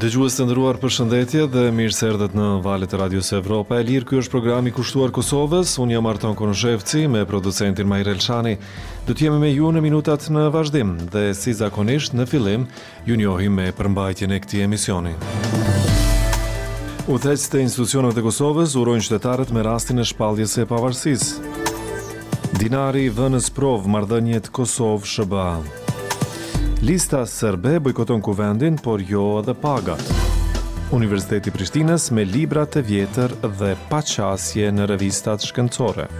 Dëgjues të nderuar, përshëndetje dhe mirë se erdhët në valët e Radios Evropa e Lirë. Ky është programi i kushtuar Kosovës. Unë jam Arton Konushevci me producentin Mahir Elshani. Do të jemi me ju në minutat në vazhdim dhe si zakonisht në fillim Ju njohim me përmbajtjen e këtij emisioni. Udhëheqësit e institucioneve të Kosovës urojnë qytetarët me rastin e shpalljes së pavarësisë. Dinari vë në sprovë marrëdhëniet Kosovë-SHBA. Lista serbe bojkoton kuvendin, por jo edhe pagat. Universiteti i Prishtinës me libra të vjetër dhe pa qasje në revistat shkencore.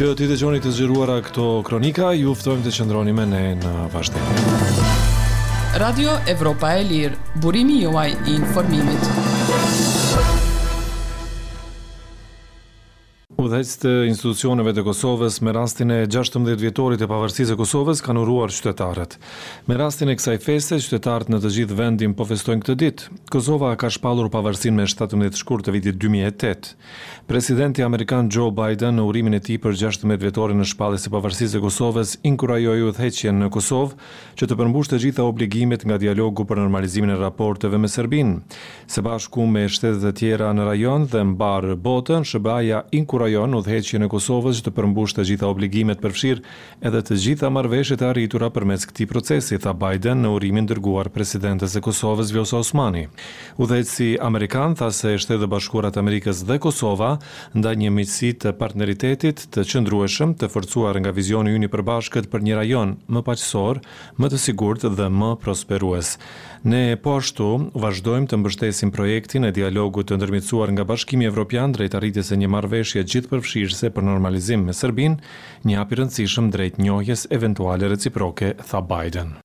Që t'i dëgjoni të zgjeruara këto kronika, ju ftojmë të qëndroni me ne në vazhdim. Radio Evropa e Lirë, burimi juaj i informimit. Udhëheqës të institucioneve të Kosovës me rastin e 16 vjetorit të pavarësisë së Kosovës kanë uruar qytetarët. Me rastin e kësaj feste, qytetarët në të gjithë vendin po festojnë këtë ditë. Kosova ka shpallur pavarësinë më 17 shkurt të vitit 2008. Presidenti amerikan Joe Biden në urimin e tij për gjashtëmbëdhjetë vjetorin e shpalljes së pavarësisë së Kosovës inkurajoi udhëheqjen në Kosovë që të përmbushë të gjitha obligimet nga dialogu për normalizimin e raporteve me Serbinë. Së bashku me shtetet e tjera në rajon dhe mbarë botën, SHBA-ja inkurajon udhëheqjen e Kosovës që të përmbushë të gjitha obligimet përfshirë Edhe të gjitha marrëveshjet e arritura përmes këtij procesi, tha Biden në urimin dërguar presidentes së Kosovës, Vjosa Osmani. Udhëheqësi amerikan tha se Shtetet e Bashkuara të Amerikës dhe Kosova ndajnë një miqësi të partneritetit të qëndrueshëm, të forcuar nga vizioni ynë i përbashkët për një rajon më paqësor, më të sigurt dhe më prosperues. Ne po ashtu vazhdojmë të mbështesim projektin e dialogut të ndërmjetësuar nga Bashkimi Evropian drejt arritjes së një marrëveshje gjithëpërfshirëse për normalizim me Serbinë, një hap i rëndësishëm drejt njohjes eventuale reciproke, tha Biden.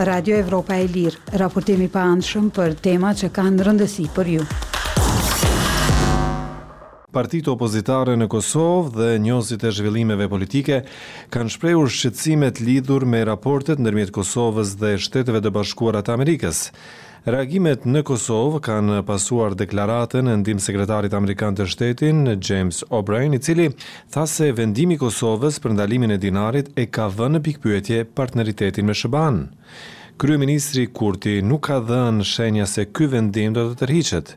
Radio Evropa e Lirë, raportim i paanshëm për tema që kanë rëndësi për ju. Partitë opozitare në Kosovë dhe njohësit e zhvillimeve politike kanë shprehur shqetësimet lidhur me raportet ndërmjet Kosovës dhe Shteteve të Bashkuara të Amerikës. Reagimet në Kosovë kanë pasuar deklaratën e ndihmësekretarit amerikan të shtetit, James O'Brien, i cili tha se vendimi i Kosovës për ndalimin e dinarit e ka vënë në pikëpyetje partneritetin me SHBA-në. Kryeministri Kurti nuk ka dhënë shenja se ky vendim do të tërhiqet.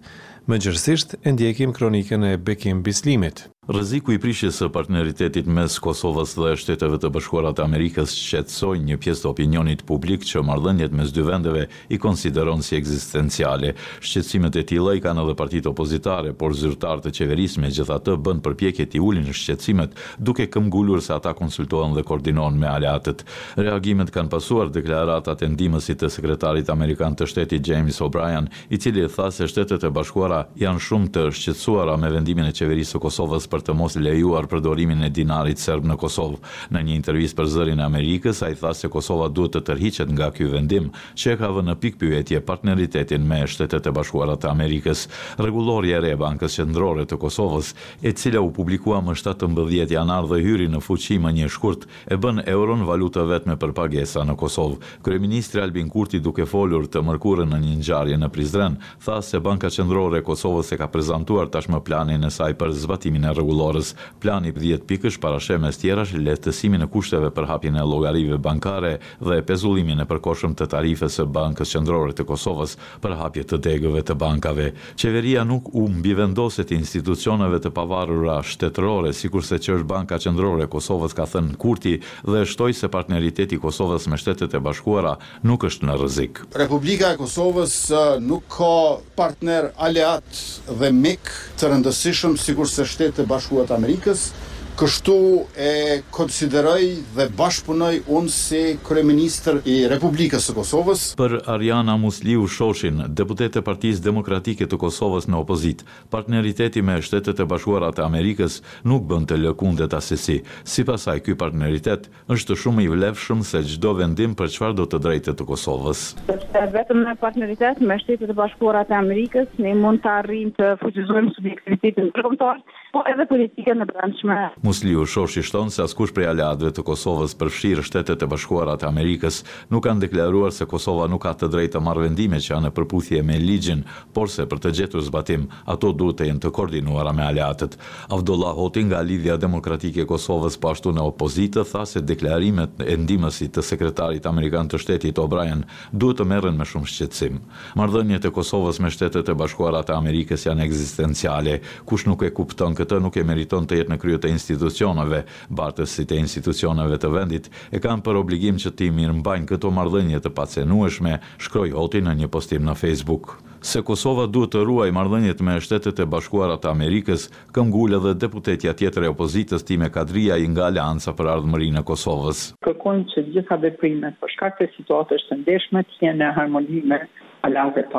Më gjerësisht e ndjekim kronikën e Bekim Bislimit. Rreziku i prishjes së partneritetit mes Kosovës dhe Shteteve të Bashkuara të Amerikës shqetësoi një pjesë të opinionit publik që marrëdhëniet mes dy vendeve i konsideron si ekzistenciale. Shqetësimet e tilla i kanë edhe partitë opozitare, por zyrtarë të qeverisë megjithatë bënë përpjekje t'i ulin shqetësimet, duke këmbgulur se ata konsultohen dhe koordinohen me aleatët. Reagimet kanë pasuar deklaratat e ndihmësit të sekretarit amerikan të Shtetit James O'Brien, i cili tha se Shtetet e Bashkuara janë shumë të shqetësuara me vendimin e Qeverisë së Kosovës për të mos lejuar përdorimin e dinarit serb në Kosovë. Në një intervistë për Zërin e Amerikës, ai tha se Kosova duhet të tërhiqet nga ky vendim, që e ka vënë në pikëpyetje partneritetin me Shtetet e Bashkuara të Amerikës. Rregullorja e re e Bankës Qendrore të Kosovës, e cila u publikua më shtatëmbëdhjetë janar dhe hyri në fuqi më një shkurt, e bën euron valutë të vetme për pagesa në Kosovë. Kryeministri Albin Kurti duke folur të mërkurën në një ngjarje në Prizren, tha se Banka Qendrore e Kosovës e ka prezantuar tashmë planin e saj për zbatimin e rregullores. Plani dhjetëpikësh parasheh mes tjerash lehtësimin e kushteve për hapjen e llogarive bankare dhe pezullimin e përkohshëm të tarifës së Bankës Qendrore të Kosovës për hapje të degëve të bankave. Qeveria nuk u mbivendoset institucioneve të pavarura shtetërore, sikurse që është Banka Qendrore e Kosovës, ka thënë Kurti dhe shtoi se partneriteti i Kosovës me Shtetet e Bashkuara nuk është në rrezik. Republika e Kosovës nuk ka partner, aleat dhe mik të rëndësishëm sikurse Shtetet e Bashkuara të Amerikës, Kështu e konsideroj dhe bashkëpunoj unë si Kryeministër i Republikës së Kosovës. Për Ariana Musliu Shoshin, deputete e Partisë Demokratike të Kosovës në opozitë, partneriteti me Shtetet e Bashkuara të Amerikës nuk bën të lëkundet asesi. Sipas saj, ky partneritet, Është shumë më i vlefshëm se çdo vendim për çfarëdo të drejte të Kosovës. Sepse vetëm në partneritet me Shtetet e Bashkuara të Amerikës ne mund të arrijmë të fuqizojmë subjektivitetin ndërkombëtar, po edhe politikën e brendshme. Musliu Shoshi shton se askush prej aleatëve të Kosovës, përfshirë Shtetet e Bashkuara të Amerikës, nuk kanë deklaruar se Kosova nuk ka të drejtë të marrë vendime që janë në përputhje me ligjin, porse për të gjetur zbatim, Ato duhet të jenë të koordinuara me aleatët. Avdullah Hoti nga Lidhja Demokratike e Kosovës, po ashtu në opozitë, tha se deklarimet e ndihmësit të Sekretarit Amerikan të Shtetit O'Brien duhet të merren me shumë shqetësim. Marrëdhëniet e Kosovës me Shtetet e Bashkuara të Amerikës janë ekzistenciale. Kush nuk e kupton këtë, nuk e meriton të jetë në krye të institucioneve. Bartësit e institucioneve të vendit e kanë për obligim që t'i mirëmbajnë këto marrëdhënie të pacenueshme, shkroi Hoti në një postim në Facebook. Se Kosova duhet të ruajë marrëdhëniet me Shtetet e Bashkuara të Amerikës, këmbgul edhe deputetja tjetër e opozitës, Time Kadrijaj, nga Aleanca për Ardhmërinë e Kosovës. Kërkojmë që të gjitha veprimet për shkak të situatës së ndjeshme të jenë në harmoni me aleancën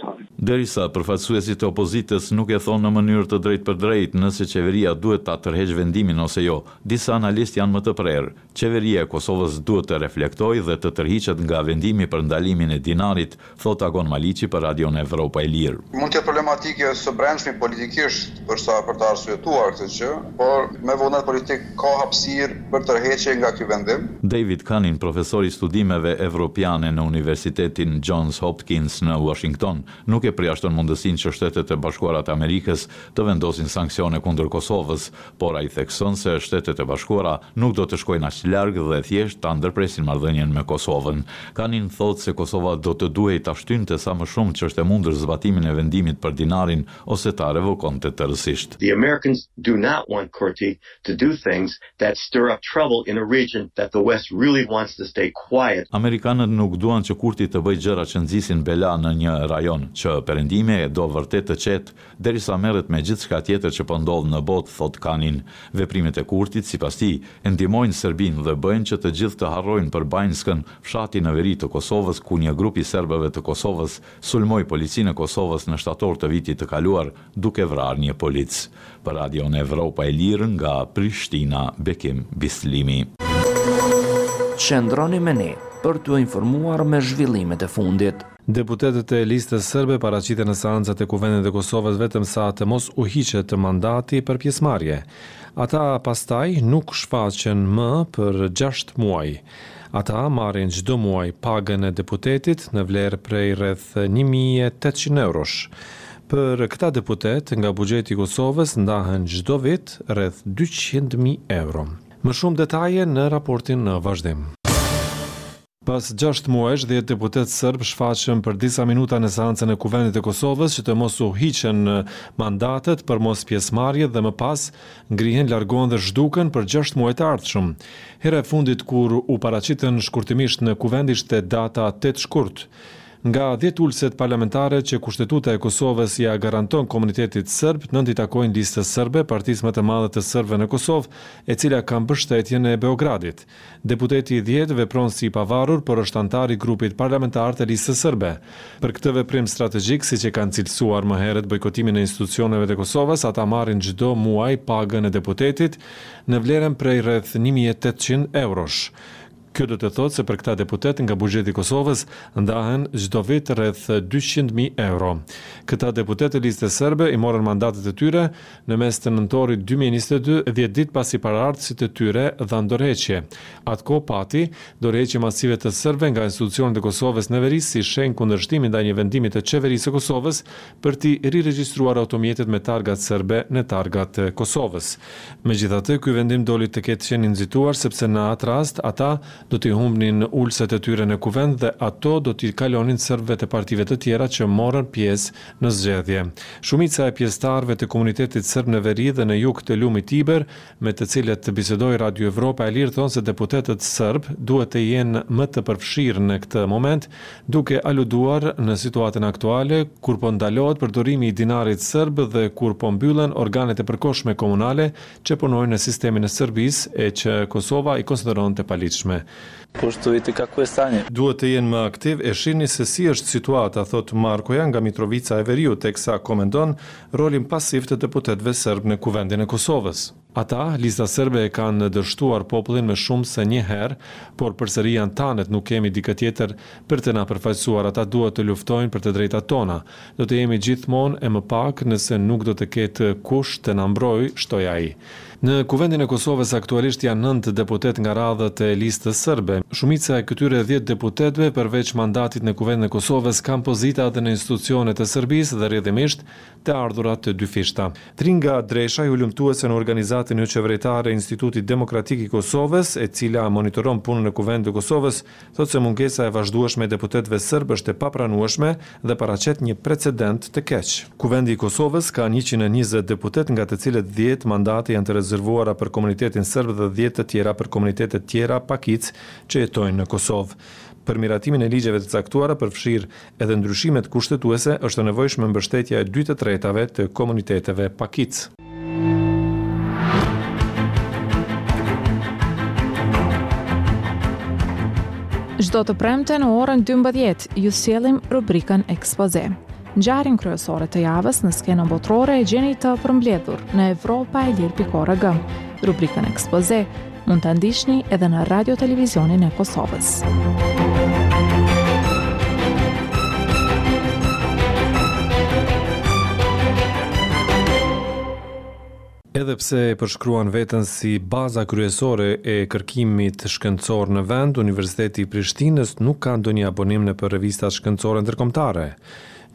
tonë. Derisa përfaqësuesit e opozitës nuk e thonë në mënyrë të drejtpërdrejtë nëse qeveria duhet ta tërheqë vendimin ose jo, disa analistë janë më të prerë. Qeveria e Kosovës duhet të reflektojë dhe të tërhiqet nga vendimi për ndalimin e dinarit, thotë Agon Maliqi për Radion Evropa e Lirë. Mund të jetë problematike së brendshmi politikisht për sa për ta arsyetuar këtë, por me vullnet politik ka hapësirë për tërheqje nga ky vendim. David Kanin, profesor i studimeve evropiane në Universitetin Johns Hopkins në Uashington, nuk e përjashton mundësinë që Shtetet e Bashkuara të Amerikës të vendosin sanksione kundër Kosovës, por ai thekson se Shtetet e Bashkuara nuk do të shkojnë aq larg dhe thjesht ta ndërpresin marrëdhënien me Kosovën. Kanin thotë se Kosova do të duhej ta shtynte sa më shumë që është e mundur zbatimin e vendimit për dinarin ose ta revokonte tërësisht. The Americans do not want Kurti to do things that stir up trouble in a region that the West really wants to stay quiet. Amerikanët nuk duan që Kurti të bëjë gjëra që nxisin bela në një rajon që Perëndimi e do vërtet të qetë, Derisa merret me gjithçka tjetër që po ndodh në botë, thotë Kanin, veprimet e Kurtit, sipas tij, e ndihmojnë Serbinë dhe bëjnë që të gjithë të harrojnë për Banjskën, fshati në veri të Kosovës ku një grup i serbëve të Kosovës sulmoi policinë e Kosovës në shtator të vitit të kaluar duke vrarë një polic. Për Radion Evropa e Lirë nga Prishtina, Bekim Bislimi. Qëndroni me ne për t'u informuar me zhvillimet e fundit. Deputetët e Listës Sërbe paraqiten në seancat e Kuvendit të Kosovës vetëm sa të mos u hiqet mandati për pjesëmarrje. Ata pastaj nuk shfaqen më për gjashtë muaj. Ata marrin çdo muaj pagën e deputetit në vlerë prej rreth një mijë e tetëqind eurosh. Për këta deputetë nga buxheti i Kosovës ndahen çdo vit rreth dyqind mijë euro. Më shumë detaje në raportin në vazhdim. Pas gjashtë muajsh, dhjetë deputetë sërbë shfaqen për disa minuta në seancën e Kuvendit të Kosovës që të mos u hiqen mandatet për mos pjesëmarrje dhe më pas ngrihen, largohen dhe zhduken për gjashtë muajt e ardhshëm. Hera e fundit kur u paraqitën shkurtimisht në Kuvend ishte data tetë shkurt. Nga dhjetë ulëset parlamentare që Kushtetuta e Kosovës ia garanton komunitetit sërb, nëntë i takojnë Listës Sërbe, partisë më të madhe të sërbëve në Kosovë, e cila ka mbështetjen e Beogradit. Deputeti i dhjetë vepron si i pavarur, por është anëtar i grupit parlamentar të Listës Sërbe. Për këtë veprim strategjik, siç e kanë cilësuar më herët bojkotimin e institucioneve të Kosovës, ata marrin çdo muaj pagën e deputetit në vlerën prej rreth një mijë e tetëqind eurosh. Kjo do të thotë se për këta deputetë nga buxheti i Kosovës ndahen çdo vit rreth dyqind mijë euro. Këta deputetë të Listës Sërbe i morën mandatet e tyre Në mes të nëntorit dy mijë e njëzet e dy, dhjetë ditë pasi paraardhësit e tyre dhanë dorëheqje. Atë kohë pati, dorëheqje masive të serbëve nga institucionet e Kosovës në veri si shenjë kundërshtimi ndaj një vendimi të Qeverisë së Kosovës për t'i riregjistruar automjetet me targa serbe në targa të Kosovës. Megjithatë, ky vendim doli të ketë qenë i nxituar sepse në atë rast ata do t'i humbnin ulëset e tyre në Kuvend dhe ato do t'i kalonin serbëve të partive të tjera që morën pjesë Në zgjedhje. Shumica e pjesëtarëve të komunitetit sërb në veri dhe në jug të lumit Ibër, me të cilët bisedoi Radio Evropa e Lirë thonë se deputetët sërbë duhet të jenë më të përfshirë në këtë moment, duke aluduar në situatën aktuale, kur po ndalohet përdorimi i dinarit sërb dhe kur po mbyllen organet e përkohshme komunale që punojnë në sistemin e Serbisë e që Kosova i konsideron të paligjshme. Kush të viti ka kues tani? Duhet të jenë më aktiv e shihni se si është situata, thotë Markoja nga Mitrovica e Veriut, teksa komenton rolin pasiv të deputetëve serbë në Kuvendin e Kosovës. Ata, Lista Serbe e kanë dështuar popullin më shumë se një herë, por përsëri janë tanët, nuk kemi dikë tjetër për të na përfaqësuar, ata duhet të luftojnë për të drejtat tona, Do të jemi gjithmonë e më pak nëse nuk do të ketë kush të na mbrojë, shtoi ai. Në Kuvendin e Kosovës aktualisht janë nëntë deputetë nga radhët e Listës Sërbe. Shumica e këtyre dhjetë deputetëve, përveç mandatit në Kuvendin e Kosovës, kanë pozita edhe në institucionet e Serbisë dhe rrjedhimisht të ardhura të dyfishta. Tringa Dreshaj, hulumtuese në organizatën joqeveritare Instituti Demokratik i Kosovës, e cila monitoron punën e Kuvendit të Kosovës, thotë se mungesa e vazhdueshme e deputetëve serbë është e papranueshme dhe paraqet një precedent të keq. Kuvendi i Kosovës ka njëqind e njëzet deputetë nga të cilët dhjetë mandate janë të rezervuara për komunitetin serb dhe dhjetë të tjera për komunitetet tjera pakicë që jetojnë në Kosovë. Për miratimin e ligjeve të caktuara, përfshirë edhe ndryshimet kushtetuese është e nevojshme mbështetja e dy të tretave të komuniteteve pakicë. Çdo të premte në orën 12 ju sjellim rubrikën Ekspoze. Ngjarjen kryesore të javës në skenën botërore e gjeni të përmbledhur në evropaelir.org. Rubrikën Ekspoze Mund ta ndiqni edhe në Radio Televizionin e Kosovës. Edhe pse e përshkruan veten si baza kryesore e kërkimit shkencor në vend, Universiteti i Prishtinës nuk ka ndonjë abonim nëpër revistat shkencore ndërkombëtare.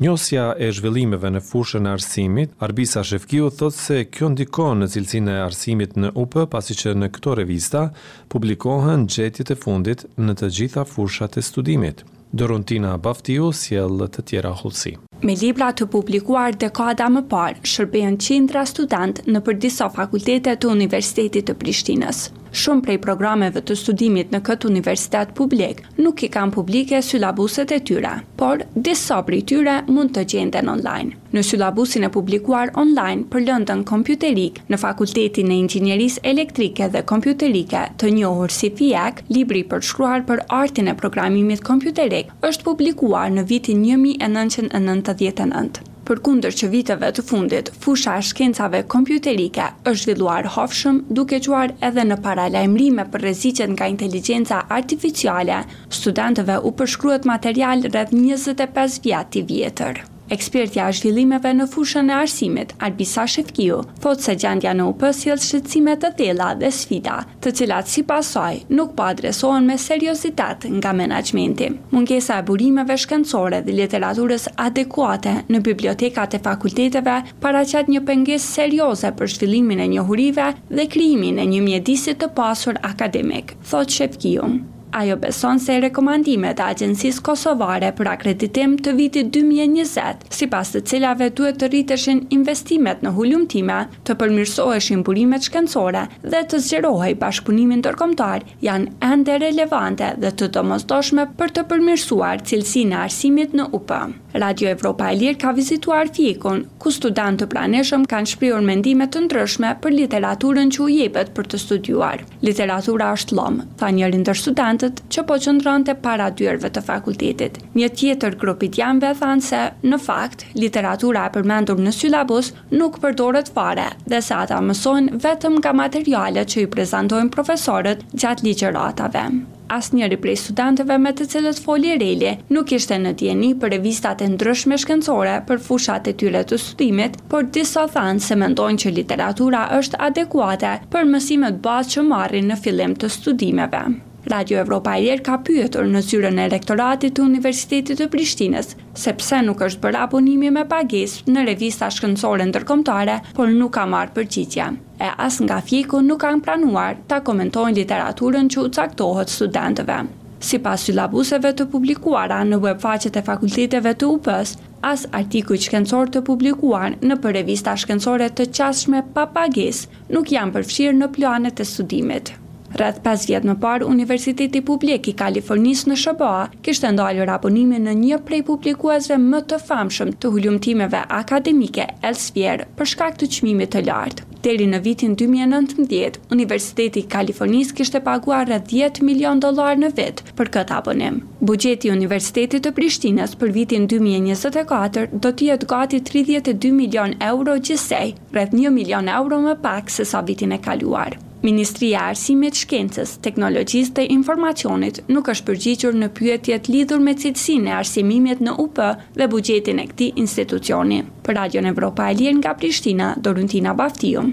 Njohësja e zhvillimeve në fushën e arsimit, Arbisa Shefkiu thotë se kjo ndikon në cilësinë e arsimit në UP pasi që në këto revista publikohen gjetjet e fundit në të gjitha fushat e studimit. Dorontina Baftiu sjell të tjera hollësi. Me libra të publikuar dekada më parë shërbehen qindra studentë nëpër disa fakultete të Universitetit të Prishtinës. Shumë prej programeve të studimit në këtë universitet publik nuk i kanë publike syllabuset e tyre, por disa prej tyre mund të gjenden online. Në syllabusin e publikuar online për lëndën kompjuterikë në Fakultetin e Inxhinierisë Elektrike dhe Kompjuterike, të njohur si FIEK, libri i përshkruar për artin e programimit kompjuterik është publikuar në vitin një mijë e nëntëqind e nëntëdhjetë e nëntë. Përkundër që viteve të fundit, fusha e shkencave kompjuterike është zhvilluar hovshëm, duke çuar edhe në paralajmërime për rreziqet nga inteligjenca artificiale, studentëve u përshkruhet material rreth njëzet e pesë vjet i vjetër. Ekspertja e zhvillimeve në fushën e arsimit, Arbisa Shefkiu, thotë se gjendja në UP sjell shqetësime të thella dhe sfida, të cilat sipas saj nuk po adresohen me seriozitet nga menaxhmenti. Mungesa e burimeve shkencore dhe literaturës adekuate në bibliotekat e fakulteteve paraqet një pengesë serioze për zhvillimin e njohurive dhe krijimin e një mjedisi të pasur akademik, thotë Shefkiu. Ajo beson se rekomandimet e Agjencisë Kosovare për Akreditim të vitit dy mijë e njëzet, sipas të cilave duhet të rriteshin investimet në hulumtime, të përmirësoheshin burimet shkencore dhe të zgjerohej bashkëpunimi ndërkombëtar, janë ende relevante dhe të domosdoshme për të përmirësuar cilësinë e arsimit në UP. Radio Evropa e Lirë ka vizituar FIEK-un, ku studentë të pranishëm kanë shprehur mendime të ndryshme për literaturën që u jepet për të studiuar. Literatura është llom, tha njëri ndër studentët që po qëndronte para dyerve të fakultetit. Një tjetër grup i tyre thanë se, në fakt, literatura e përmendur në sylabus nuk përdoret fare dhe se ata mësojnë vetëm nga materialet që i prezantojnë profesorët gjatë ligjëratave. Asnjëri prej studentëve me të cilët foli REL-i nuk ishte në dijeni për revistat e ndryshme shkencore për fushat e tyre të studimit, por disa thanë se mendojnë që literatura është adekuate për mësimet bazë që marrin në fillim të studimeve. Radio Evropa e Lirë ka pyetur në zyrën e Rektoratit të Universitetit të Prishtinës se pse nuk është bërë abonimi me pagesë në revista shkencore ndërkombëtare, por nuk ka marrë përgjigje. e as nga FIEK-u nuk kanë pranuar ta komentojnë literaturën që u caktohet studentëve. Sipas sylabuseve të publikuara në uebfaqet e fakulteteve të UP-së, as artikuj shkencorë të publikuar nëpër revista shkencore të qasshme pa pagesë nuk janë përfshirë në planet e studimit. Rreth pesë vjet më parë Universiteti Publik i Kalifornisë në SHBA kishte ndalur abonimin në një prej publikuesve më të famshëm të hulumtimeve akademike, Elsevier, për shkak të çmimit të lartë. Deri në vitin dy mijë e nëntëmbëdhjetë, Universiteti i Kalifornisë kishte paguar rreth dhjetë milionë dollarë në vit për këtë abonim. Buxheti i Universitetit të Prishtinës për vitin dy mijë e njëzet e katër do të jetë gati tridhjetë e dy milionë euro gjithsej, rreth një milion euro më pak sesa vitin e kaluar. Ministria e Arsimit, Shkencës, Teknologjisë dhe Informacionit nuk është përgjigjur në pyetjet lidhur me cilësinë e arsimimit në UP dhe buxhetin e këtij institucioni. Për Radion Evropa e Lirë nga Prishtina, Doruntina Baftiu.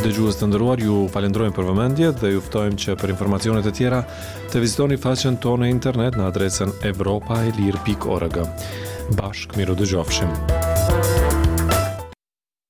Dëgjues të nderuar, ju falenderojmë për vëmendjen dhe ju ftojmë që për informacionet e tjera të vizitoni faqen tonë në internet në adresën evropaelire.org. Bashkë mirudëgjofshim.